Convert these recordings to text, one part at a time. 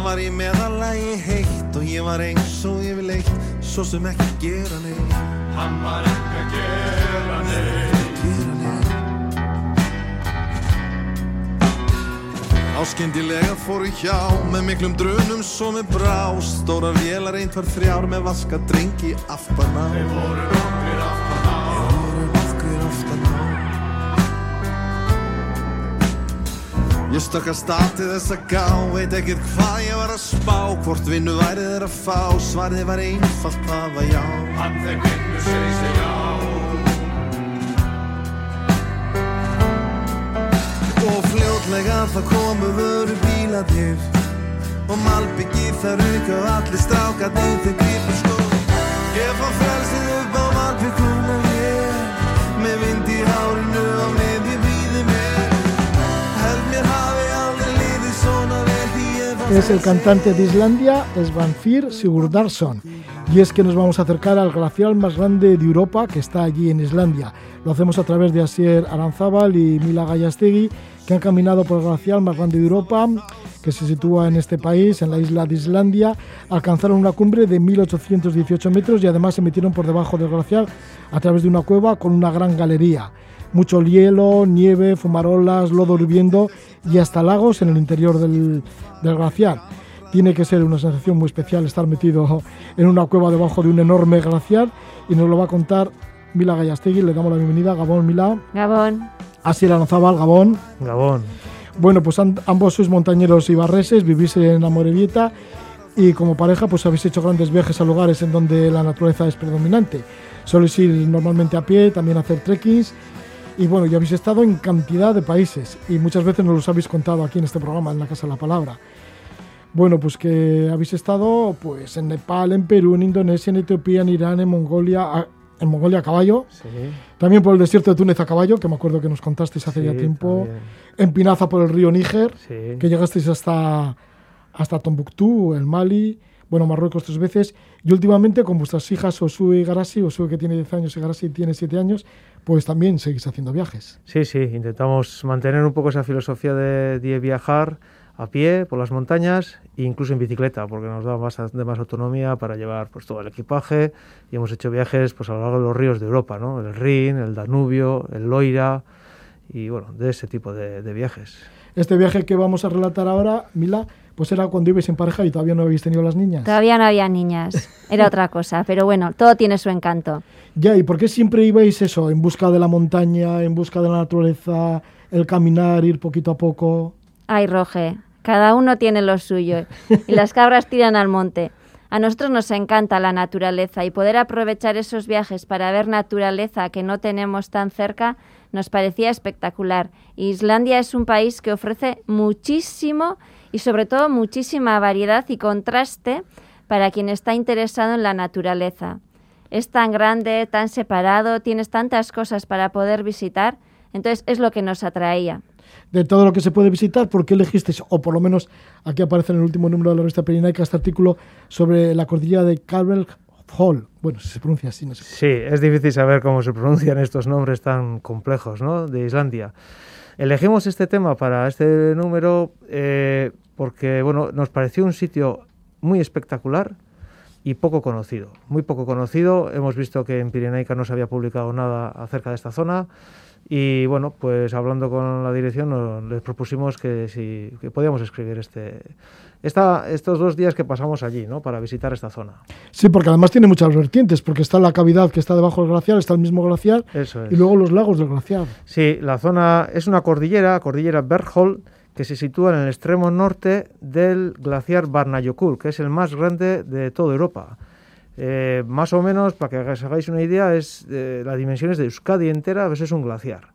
Sumarið 91, það var ég meðalagi heitt og ég var eins og ég vil eitt, svo sem ekki gera neitt. Hann var ekki að gera neitt. Gera neitt. Áskyndilega fóru hjá með miklum drunum svo með brá Stórar vélar einn var þrjár með vaska drengi aftan á Þeir voru nokkrir Stökk að stati þess að gá Veit ekkert hvað ég var að spá. Hvort vinnu væri þeir að fá Svarið var einfalt, það var já. Hann þeir vinnu segi sig já. Og fljótlega það komu vöru bíladir Og malbyggi þar auka og allir strákadir þeir gripur skó. Ég fann frelsið upp á malbygguna ég Með vind í hárinu og með Es el cantante de Islandia, Svanfir Sigurdarsson. Y es que nos vamos a acercar al glacial más grande de Europa que está allí en Islandia. Lo hacemos a través de Asier Aranzábal y Mila Gallastegui, que han caminado por el glacial más grande de Europa, que se sitúa en este país, en la isla de Islandia. Alcanzaron una cumbre de 1818 metros y además se metieron por debajo del glacial a través de una cueva con una gran galería. Mucho hielo, nieve, fumarolas, lodo hirviendo y hasta lagos en el interior del, del glaciar. Tiene que ser una sensación muy especial estar metido en una cueva debajo de un enorme glaciar y nos lo va a contar Mila Gallastegui. Le damos la bienvenida. Gabón, Mila. Gabón. Asier Aranzábal, Gabón. Gabón. Bueno, pues ambos sois montañeros y barreses, vivís en Amorebieta y como pareja pues habéis hecho grandes viajes a lugares en donde la naturaleza es predominante. Soléis ir normalmente a pie, también a hacer trekkings y bueno, ya habéis estado en cantidad de países y muchas veces nos los habéis contado aquí en este programa, en la Casa de la Palabra. Bueno, pues que habéis estado pues en Nepal, en Perú, en Indonesia, en Etiopía, en Irán, en Mongolia, a- en Mongolia a caballo, Sí. también por el desierto de Túnez a caballo, que me acuerdo que nos contasteis hace Sí, ya tiempo, también. en Pinaza por el río Níger, Sí. que llegasteis hasta, hasta Tombuctú, el Mali, bueno, Marruecos tres veces, y últimamente con vuestras hijas Osue y Garasi, Osue que tiene 10 años y Garasi tiene 7 años, pues también seguís haciendo viajes. Sí, sí, intentamos mantener un poco esa filosofía de, de viajar a pie por las montañas e incluso en bicicleta, porque nos da más autonomía para llevar pues, todo el equipaje y hemos hecho viajes pues, a lo largo de los ríos de Europa, ¿no? el Rin, el Danubio, el Loira y bueno, de ese tipo de, de viajes. Este viaje que vamos a relatar ahora, Mila, pues era cuando ibais en pareja y todavía no habéis tenido las niñas. Todavía no había niñas, era otra cosa, pero bueno, todo tiene su encanto. Ya, ¿y por qué siempre ibais eso, en busca de la montaña, en busca de la naturaleza, el caminar, ir poquito a poco? Ay, Roge, cada uno tiene lo suyo y las cabras tiran al monte. A nosotros nos encanta la naturaleza y poder aprovechar esos viajes para ver naturaleza que no tenemos tan cerca nos parecía espectacular. Islandia es un país que ofrece muchísimo y sobre todo muchísima variedad y contraste para quien está interesado en la naturaleza. Es tan grande, tan separado, tienes tantas cosas para poder visitar, entonces es lo que nos atraía. de todo lo que se puede visitar, ¿por qué elegisteis, o por lo menos aquí aparece en el último número de la revista Pirinaica, este artículo sobre la cordillera de Carvel Hall? Bueno, si se pronuncia así, no sé. Sí, es difícil saber cómo se pronuncian estos nombres tan complejos ¿no? de Islandia. Elegimos este tema para este número eh, porque bueno, nos pareció un sitio muy espectacular y poco conocido. Muy poco conocido. Hemos visto que en Pirenaica no se había publicado nada acerca de esta zona. Y bueno, pues hablando con la dirección nos, les propusimos que si que podíamos escribir este, esta, estos dos días que pasamos allí, ¿no? Para visitar esta zona. Sí, porque además tiene muchas vertientes, porque está la cavidad que está debajo del glaciar, está el mismo glaciar, Eso es. y luego los lagos del glaciar. Sí, la zona es una cordillera, cordillera Bergholt, que se sitúa en el extremo norte del glaciar Barnayokul, que es el más grande de toda Europa. Eh, más o menos, para que os hagáis una idea, es eh, las dimensiones de Euskadi entera, pues es un glaciar.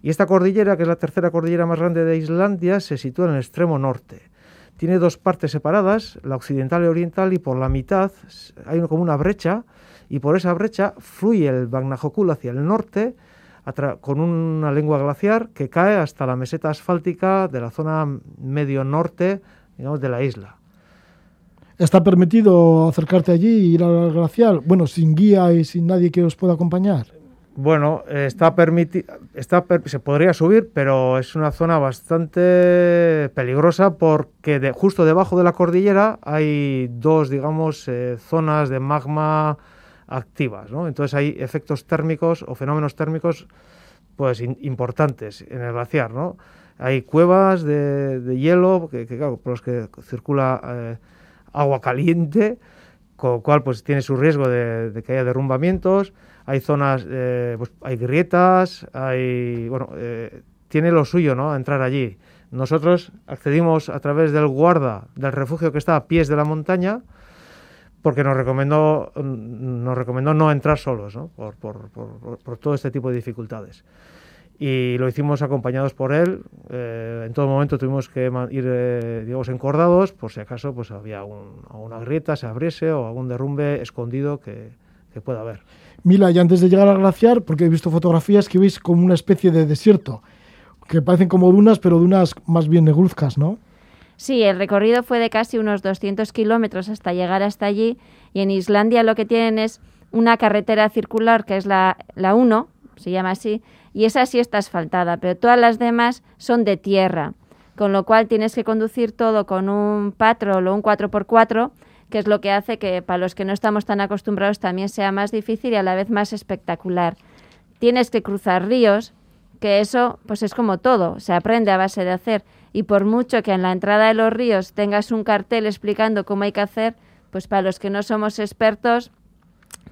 Y esta cordillera, que es la tercera cordillera más grande de Islandia, se sitúa en el extremo norte. Tiene dos partes separadas, la occidental y oriental, y por la mitad hay como una brecha, y por esa brecha fluye el Vatnajökull hacia el norte, con una lengua glaciar que cae hasta la meseta asfáltica de la zona medio norte, digamos, de la isla. ¿Está permitido acercarte allí y ir al glaciar? Bueno, sin guía y sin nadie que os pueda acompañar. Bueno, está permitido, está se podría subir, pero es una zona bastante peligrosa porque de, justo debajo de la cordillera hay dos, digamos, eh, zonas de magma activas. Entonces hay efectos térmicos o fenómenos térmicos, pues importantes en el glaciar. Hay cuevas de, hielo, que, por los que circula eh, agua caliente, con lo cual pues tiene su riesgo de, que haya derrumbamientos hay zonas, eh, pues hay grietas, hay, eh, tiene lo suyo, ¿no? Entrar allí. Nosotros accedimos a través del guarda del refugio que está a pies de la montaña, porque nos recomendó, nos recomendó no entrar solos. Por, todo este tipo de dificultades. Y lo hicimos acompañados por él. Eh, en todo momento tuvimos que ir, digamos, encordados, por si acaso pues había alguna grieta, se abriese o algún derrumbe escondido que, que pueda haber. Mila, y antes de llegar al glaciar, porque he visto fotografías que veis como una especie de desierto, que parecen como dunas, pero dunas más bien negruzcas, ¿no? Sí, el recorrido fue de casi unos 200 kilómetros hasta llegar hasta allí, y en Islandia lo que tienen es una carretera circular, que es la, la 1, se llama así, y esa sí está asfaltada, pero todas las demás son de tierra, con lo cual tienes que conducir todo con un patrol o un 4x4, que es lo que hace que para los que no estamos tan acostumbrados también sea más difícil y a la vez más espectacular. Tienes que cruzar ríos, que eso pues es como todo, se aprende a base de hacer y por mucho que en la entrada de los ríos tengas un cartel explicando cómo hay que hacer, pues para los que no somos expertos,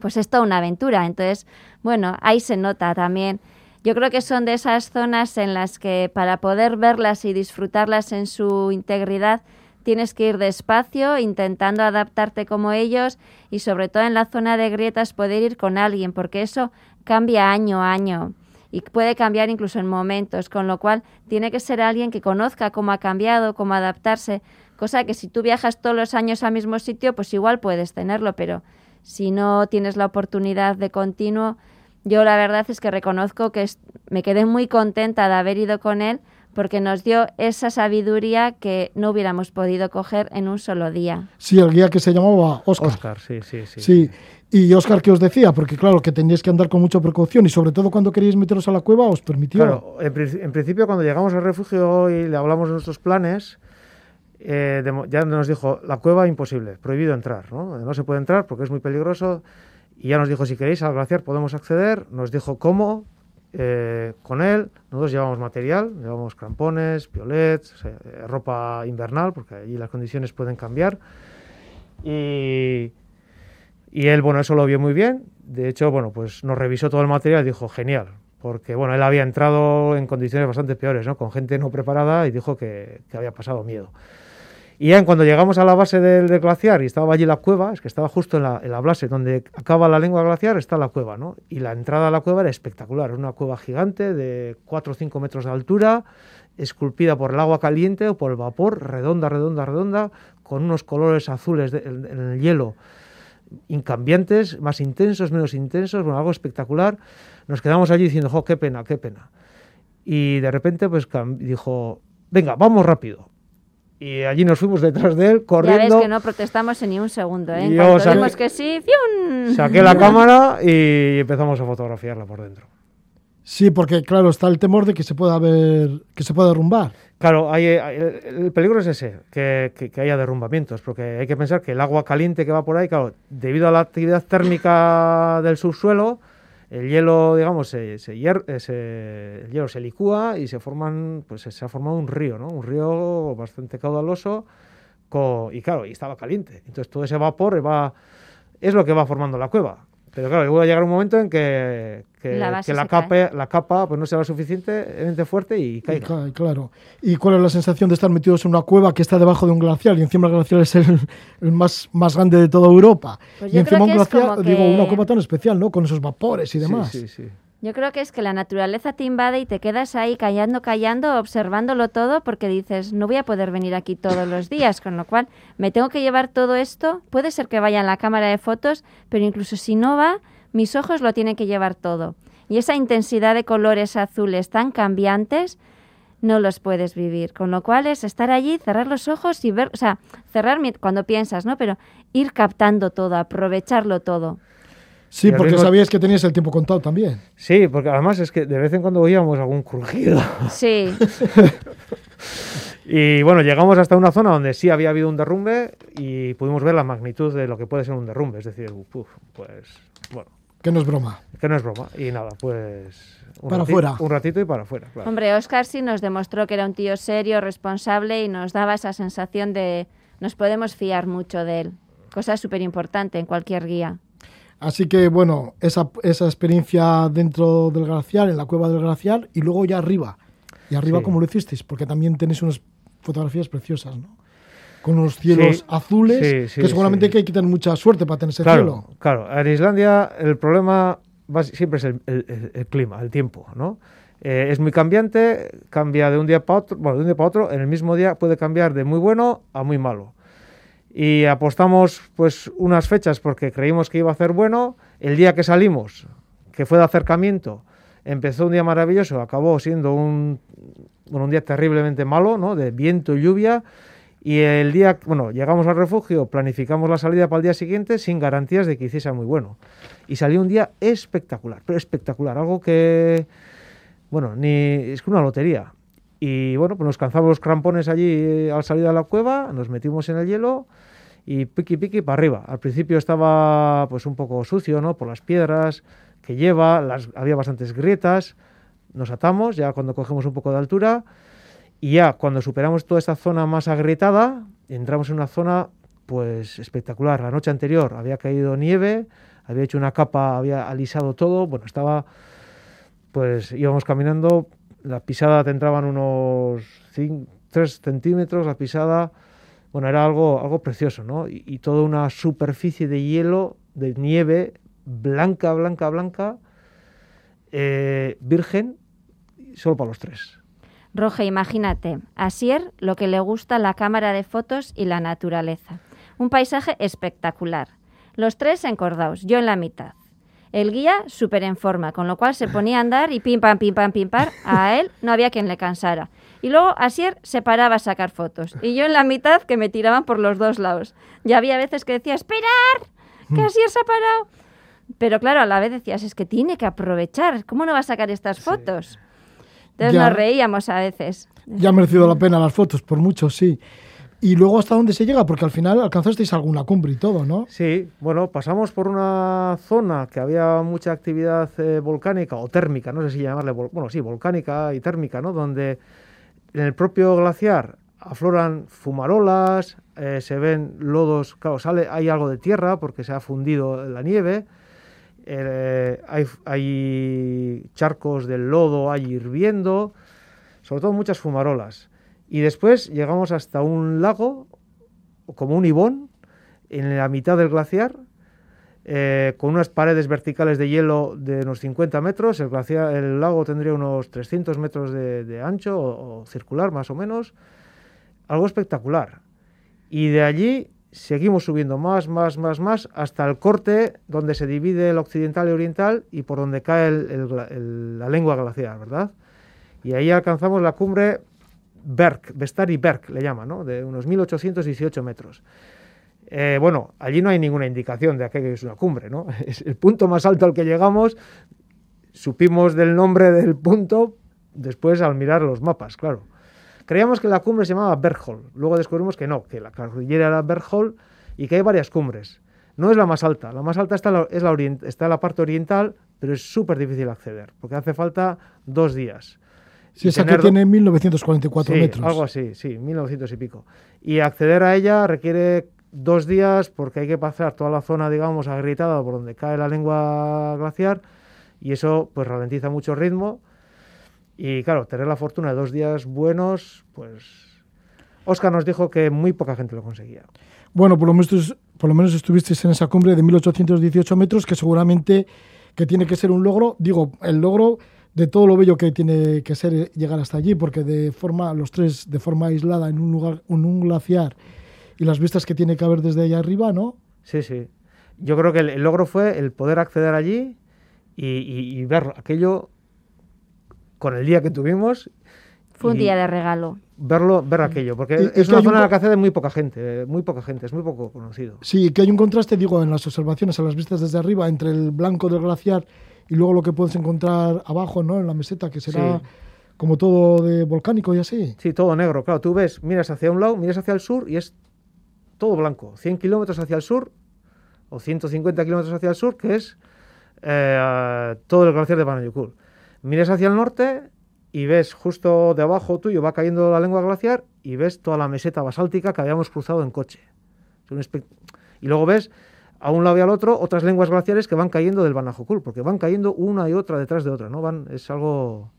pues es toda una aventura. Entonces, bueno, ahí se nota también. Yo creo que son de esas zonas en las que para poder verlas y disfrutarlas en su integridad, tienes que ir despacio, intentando adaptarte como ellos y sobre todo en la zona de grietas poder ir con alguien, porque eso cambia año a año y puede cambiar incluso en momentos, con lo cual tiene que ser alguien que conozca cómo ha cambiado, cómo adaptarse, cosa que si tú viajas todos los años al mismo sitio, pues igual puedes tenerlo, pero si no tienes la oportunidad de continuo, yo la verdad es que reconozco que me quedé muy contenta de haber ido con él porque nos dio esa sabiduría que no hubiéramos podido coger en un solo día. Sí, el guía que se llamaba Oscar. Oscar, sí, sí, sí. Sí, y Oscar, ¿qué os decía? Porque claro, que teníais que andar con mucha precaución y sobre todo cuando queríais meteros a la cueva, os permitió. Claro, en, principio cuando llegamos al refugio y le hablamos de nuestros planes, eh, ya nos dijo, la cueva imposible, prohibido entrar, ¿no? No se puede entrar porque es muy peligroso. Y ya nos dijo, si queréis al glaciar podemos acceder. Nos dijo cómo, eh, con él. Nosotros llevamos material, llevamos crampones, piolets, eh, ropa invernal, porque allí las condiciones pueden cambiar. Y, y él, bueno, eso lo vio muy bien. De hecho, bueno, pues nos revisó todo el material y dijo, genial, porque bueno, él había entrado en condiciones bastante peores, ¿no? Con gente no preparada y dijo que, había pasado miedo. Y ya cuando llegamos a la base del, glaciar y estaba allí la cueva, es que estaba justo en la, en la, base donde acaba la lengua glaciar, está la cueva, ¿no? Y la entrada a la cueva era espectacular, una cueva gigante de 4 o 5 metros de altura, esculpida por el agua caliente o por el vapor, redonda, redonda, redonda, con unos colores azules en, el hielo incambiantes, más intensos, menos intensos, bueno, algo espectacular. Nos quedamos allí diciendo, jo, qué pena, qué pena. Y de repente, pues dijo, venga, vamos rápido y allí nos fuimos detrás de él corriendo. Ya ves que no protestamos en ni un segundo, ¿eh? En saqué, que sí, ¡fium! Saqué la cámara y empezamos a fotografiarla por dentro. Sí, porque claro, está el temor de que se pueda ver, que se pueda derrumbar. Claro, hay, el peligro es ese, que, que, haya derrumbamientos, porque hay que pensar que el agua caliente que va por ahí, claro, debido a la actividad térmica del subsuelo, el hielo, digamos, se, se, eh, el hielo se licúa y se forman, pues se ha formado un río, ¿no? Un río bastante caudaloso y claro, y estaba caliente. Entonces todo ese vapor va, es lo que va formando la cueva. Pero claro, va a llegar un momento en que, la, capa, la capa pues no será suficientemente fuerte y caiga. claro. ¿Y cuál es la sensación de estar metidos en una cueva que está debajo de un glaciar y encima el glaciar es el, más, más grande de toda Europa? Pues y encima un glaciar, digo, una cueva tan especial, ¿no? Con esos vapores y demás. Sí, sí, sí. Yo creo que es que la naturaleza te invade y te quedas ahí callando, callando, observándolo todo porque dices, no voy a poder venir aquí todos los días, con lo cual me tengo que llevar todo esto. Puede ser que vaya en la cámara de fotos, pero incluso si no va, mis ojos lo tienen que llevar todo. Y esa intensidad de colores azules tan cambiantes no los puedes vivir. Con lo cual es estar allí, cerrar los ojos y ver, o sea, cerrar cuando piensas, ¿no? Pero ir captando todo, aprovecharlo todo. Sí, porque mismo- sabías que tenías el tiempo contado también. Sí, porque además es que de vez en cuando oíamos algún crujido. Sí, Y bueno, llegamos hasta una zona donde sí había habido un derrumbe y pudimos ver la magnitud de lo que puede ser un derrumbe. Es decir, uf, pues bueno, Que no es broma. que no es broma. Y nada, pues... Un Para afuera. Un ratito y para afuera, claro. hombre, Oscar sí nos demostró que era un tío serio, responsable y nos daba esa sensación de nos podemos fiar mucho de él. Cosa súper importante en cualquier guía. Así que bueno, esa, esa experiencia dentro del glaciar, en la cueva del glaciar, y luego ya arriba. Y arriba, Sí. ¿cómo lo hicisteis? Porque también tenéis unas fotografías preciosas, ¿no? Con unos cielos Sí, azules, sí, que seguramente hay que tener mucha suerte para tener ese Claro, cielo. claro. En Islandia el problema siempre es el, el- el- el clima, el tiempo, ¿no? Eh, es muy cambiante, cambia de un día para otro, bueno, de un día para otro, en el mismo día puede cambiar de muy bueno a muy malo. Y apostamos pues unas fechas porque creímos que iba a hacer bueno, el día que salimos, que fue de acercamiento, empezó un día maravilloso, acabó siendo un, bueno, un día terriblemente malo, ¿no? De viento y lluvia. Y el día, bueno, llegamos al refugio, planificamos la salida para el día siguiente sin garantías de que hiciese muy bueno. Y salió un día espectacular, pero espectacular, algo que, bueno, ni es que una lotería. Y bueno, pues nos calzamos los crampones allí eh, al salir de la cueva, nos metimos en el hielo y piqui piqui para arriba. Al principio estaba pues un poco sucio, ¿no? Por las piedras que lleva, las, había bastantes grietas. Nos atamos ya cuando cogemos un poco de altura y ya cuando superamos toda esta zona más agrietada, entramos en una zona pues espectacular. La noche anterior había caído nieve, había hecho una capa, había alisado todo, bueno, estaba pues íbamos caminando, la pisada te entraban unos 3 centímetros, la pisada, bueno, era algo, algo precioso, ¿no? Y, toda una superficie de hielo, de nieve, blanca, blanca, blanca, eh, virgen, solo para los tres. Roge, imagínate, a Sier lo que le gusta la cámara de fotos y la naturaleza. Un paisaje espectacular. Los tres encordados, yo en la mitad. El guía súper en forma, con lo cual se ponía a andar y pim pam, pim pam, pim pam. A él no había quien le cansara. Y luego Asier se paraba a sacar fotos. Y yo en la mitad que me tiraban por los dos lados. Y había veces que decía, ¡esperar! Que Asier se ha parado. Pero claro, a la vez decías, es que tiene que aprovechar. ¿Cómo no va a sacar estas fotos? Entonces Ya. nos reíamos a veces. Ya ha merecido la pena las fotos, por mucho, sí. Y luego hasta dónde se llega, porque al final alcanzasteis alguna cumbre y todo, ¿no? Sí, bueno, pasamos por una zona que había mucha actividad eh, volcánica o térmica, no sé si llamarle, bueno, sí, volcánica y térmica, ¿no? Donde en el propio glaciar afloran fumarolas, eh, se ven lodos, claro, sale, hay algo de tierra porque se ha fundido la nieve, eh, hay, hay charcos del lodo ahí hirviendo, sobre todo muchas fumarolas. Y después llegamos hasta un lago, como un ibón, en la mitad del glaciar, eh, con unas paredes verticales de hielo de unos 50 metros. El, glaciar, el lago tendría unos 300 metros de, ancho o, circular, más o menos. Algo espectacular. Y de allí seguimos subiendo más, más, más, más, hasta el corte donde se divide el occidental y oriental y por donde cae la lengua glaciar, ¿verdad? Y ahí alcanzamos la cumbre Berg, Vestari Berg le llaman, ¿no? De unos 1818 metros. Eh, bueno, allí no hay ninguna indicación de que es una cumbre, ¿no? Es el punto más alto al que llegamos. Supimos del nombre del punto después al mirar los mapas, claro. Creíamos que la cumbre se llamaba Bergholm. Luego descubrimos que no, que la cordillera era Bergholm y que hay varias cumbres. No es la más alta. La más alta está es está en la parte oriental, pero es súper difícil acceder, porque hace falta dos días. Y esa que tiene 1944 sí, metros. Algo así, sí, 1900 y pico. Y acceder a ella requiere dos días porque hay que pasar toda la zona, digamos, agrietada por donde cae la lengua glaciar y eso pues ralentiza mucho el ritmo. Y claro, tener la fortuna de dos días buenos, pues... Oscar nos dijo que muy poca gente lo conseguía. Bueno, por lo menos, por lo menos estuvisteis en esa cumbre de 1818 metros, que seguramente que tiene que ser un logro, digo, el logro de todo lo bello que tiene que ser llegar hasta allí, porque de forma, los tres de forma aislada en un lugar, en un glaciar y las vistas que tiene que haber desde allá arriba, ¿no? Sí, sí. Yo creo que el, el logro fue el poder acceder allí y, y- y ver aquello con el día que tuvimos. Fue un día de regalo. verlo, ver aquello, porque Y- es que una un zona en la que hace de muy poca gente, muy poca gente, es muy poco conocido. Sí, que hay un contraste, digo, en las observaciones, en las vistas desde arriba, entre el blanco del glaciar y luego lo que puedes encontrar abajo, ¿no? En la meseta, que será Sí. como todo de volcánico y así. Sí, todo negro, claro, tú ves, miras hacia un lado, miras hacia el sur y es todo blanco, 100 kilómetros hacia el sur o 150 kilómetros hacia el sur, que es eh, todo el glaciar de Panayukul. Miras hacia el norte y ves justo debajo tuyo va cayendo la lengua glaciar y ves toda la meseta basáltica que habíamos cruzado en coche. Es un espe- y luego ves a un lado y al otro otras lenguas glaciares que van cayendo del Banajokul, porque van cayendo una y otra detrás de otra, ¿no? Van, es algo...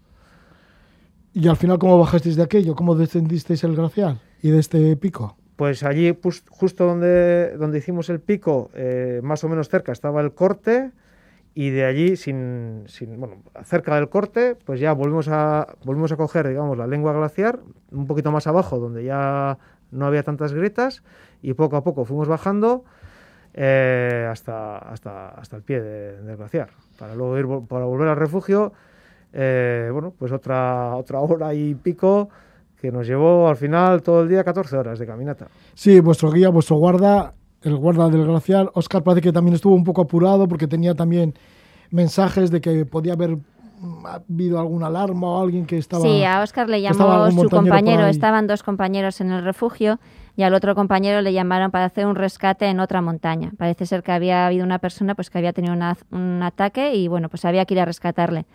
Y al final, ¿cómo bajasteis de aquello? ¿Cómo descendisteis el glaciar y de este pico? Pues allí, justo donde, donde hicimos el pico, eh, más o menos cerca, estaba el corte y de allí, sin, sin- bueno, cerca del corte, pues ya volvimos a, volvimos a coger, digamos, la lengua glaciar, un poquito más abajo, donde ya no había tantas grietas, y poco a poco fuimos bajando eh, hasta, hasta, hasta el pie de- del glaciar, para luego ir, para volver al refugio, eh, bueno, pues otra, otra hora y pico que nos llevó al final todo el día 14 horas de caminata. Sí, vuestro guía, vuestro guarda, el guarda del glaciar, Oscar parece que también estuvo un poco apurado porque tenía también mensajes de que podía haber mm, habido alguna alarma o alguien que estaba... Sí, a Oscar le llamó su compañero, estaban dos compañeros en el refugio y al otro compañero le llamaron para hacer un rescate en otra montaña. Parece ser que había habido una persona pues que había tenido un ataque y bueno, pues había que ir a rescatarle.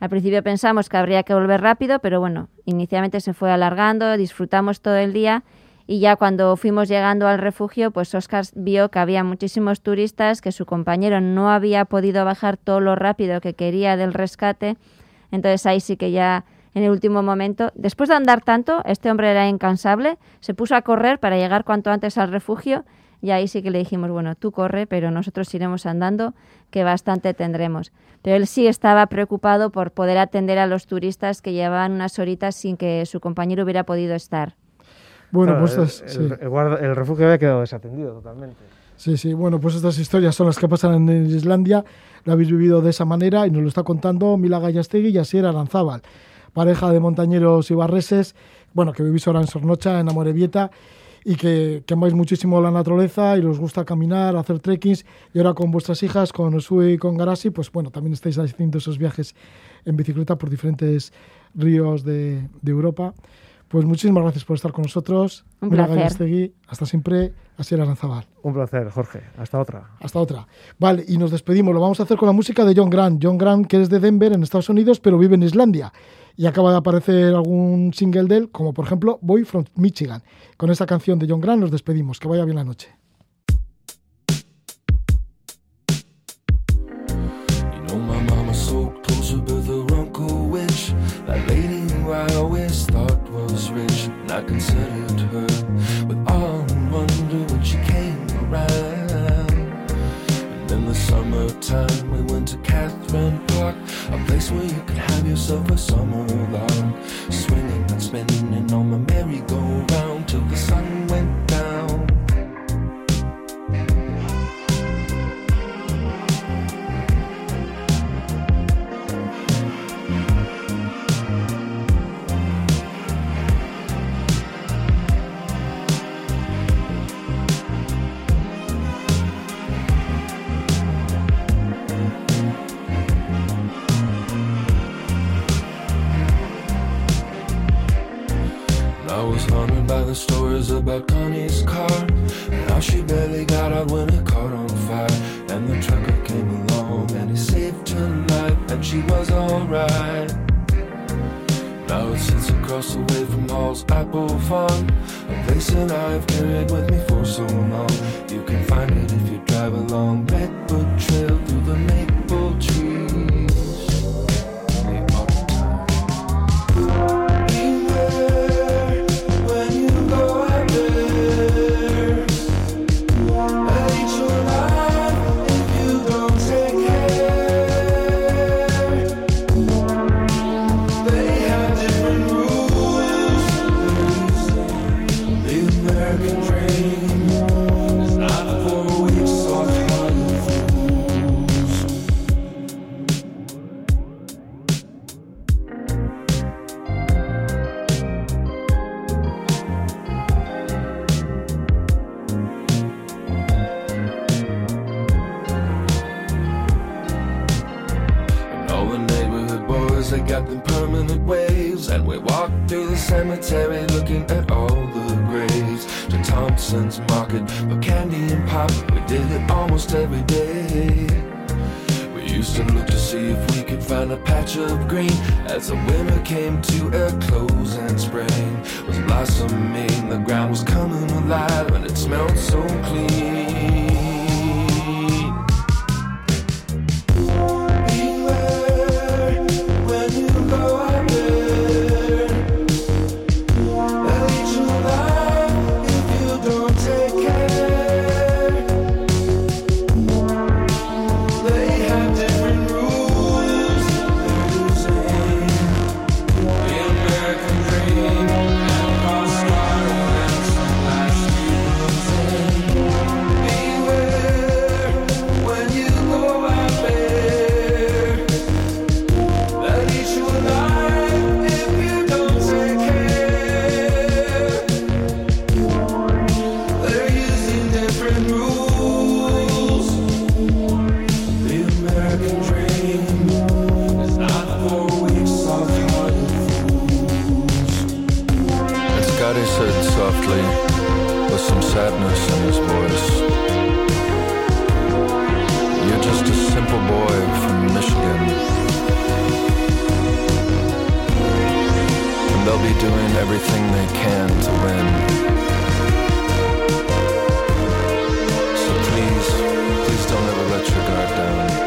Al principio pensamos que habría que volver rápido, pero bueno, inicialmente se fue alargando, disfrutamos todo el día y ya cuando fuimos llegando al refugio, pues Oscar vio que había muchísimos turistas, que su compañero no había podido bajar todo lo rápido que quería del rescate. Entonces ahí sí que ya en el último momento, después de andar tanto, este hombre era incansable, se puso a correr para llegar cuanto antes al refugio y ahí sí que le dijimos, bueno, tú corre, pero nosotros iremos andando, que bastante tendremos. Pero él sí estaba preocupado por poder atender a los turistas que llevaban unas horitas sin que su compañero hubiera podido estar. Bueno, Claro, pues el, estas, sí. el- el guarda- el refugio había quedado desatendido totalmente. Sí, sí, bueno, pues estas historias son las que pasan en Islandia, lo habéis vivido de esa manera y nos lo está contando Mila Gallastegui y Asier Aranzábal, pareja de montañeros y barreses, bueno, que vivís ahora en Sornocha, en Amorebieta, y que, que amáis muchísimo la naturaleza y os gusta caminar, hacer trekkings, y ahora con vuestras hijas, con Osue y con Garasi, pues bueno, también estáis haciendo esos viajes en bicicleta por diferentes ríos de, de Europa. Pues muchísimas gracias por estar con nosotros. Un Mila placer. Hasta siempre, Asier Aranzábal. Un placer, Jorge. Hasta otra. Hasta otra. Vale, y nos despedimos. Lo vamos a hacer con la música de John Grant. John Grant, que es de Denver, en Estados Unidos, pero vive en Islandia. Y acaba de aparecer algún single de él, como por ejemplo Boy from Michigan. Con esta canción de John Grant nos despedimos. Que vaya bien la noche. Summertime place where you could have yourself a summer long Swinging and spinning on my merry-go-round stories about Connie's car. And how she barely got out when it caught on fire. And the trucker came along and he saved her life And she was alright. Now it sits across the way from Hall's Apple Farm. A place that I've carried with me for so long. You can find it if you drive along they got them permanent waves. And we walked through the cemetery looking at all the graves. To Thompson's Market for candy and pop, we did it almost every day. We used to look to see if we could find a patch of green as the winter came to a close and spring was blossoming. The ground was coming alive and it smelled so clean. Scotty said softly, with some sadness in his voice. You're just a simple boy from Michigan. And they'll be doing everything they can to win. So please, please don't ever let your guard down.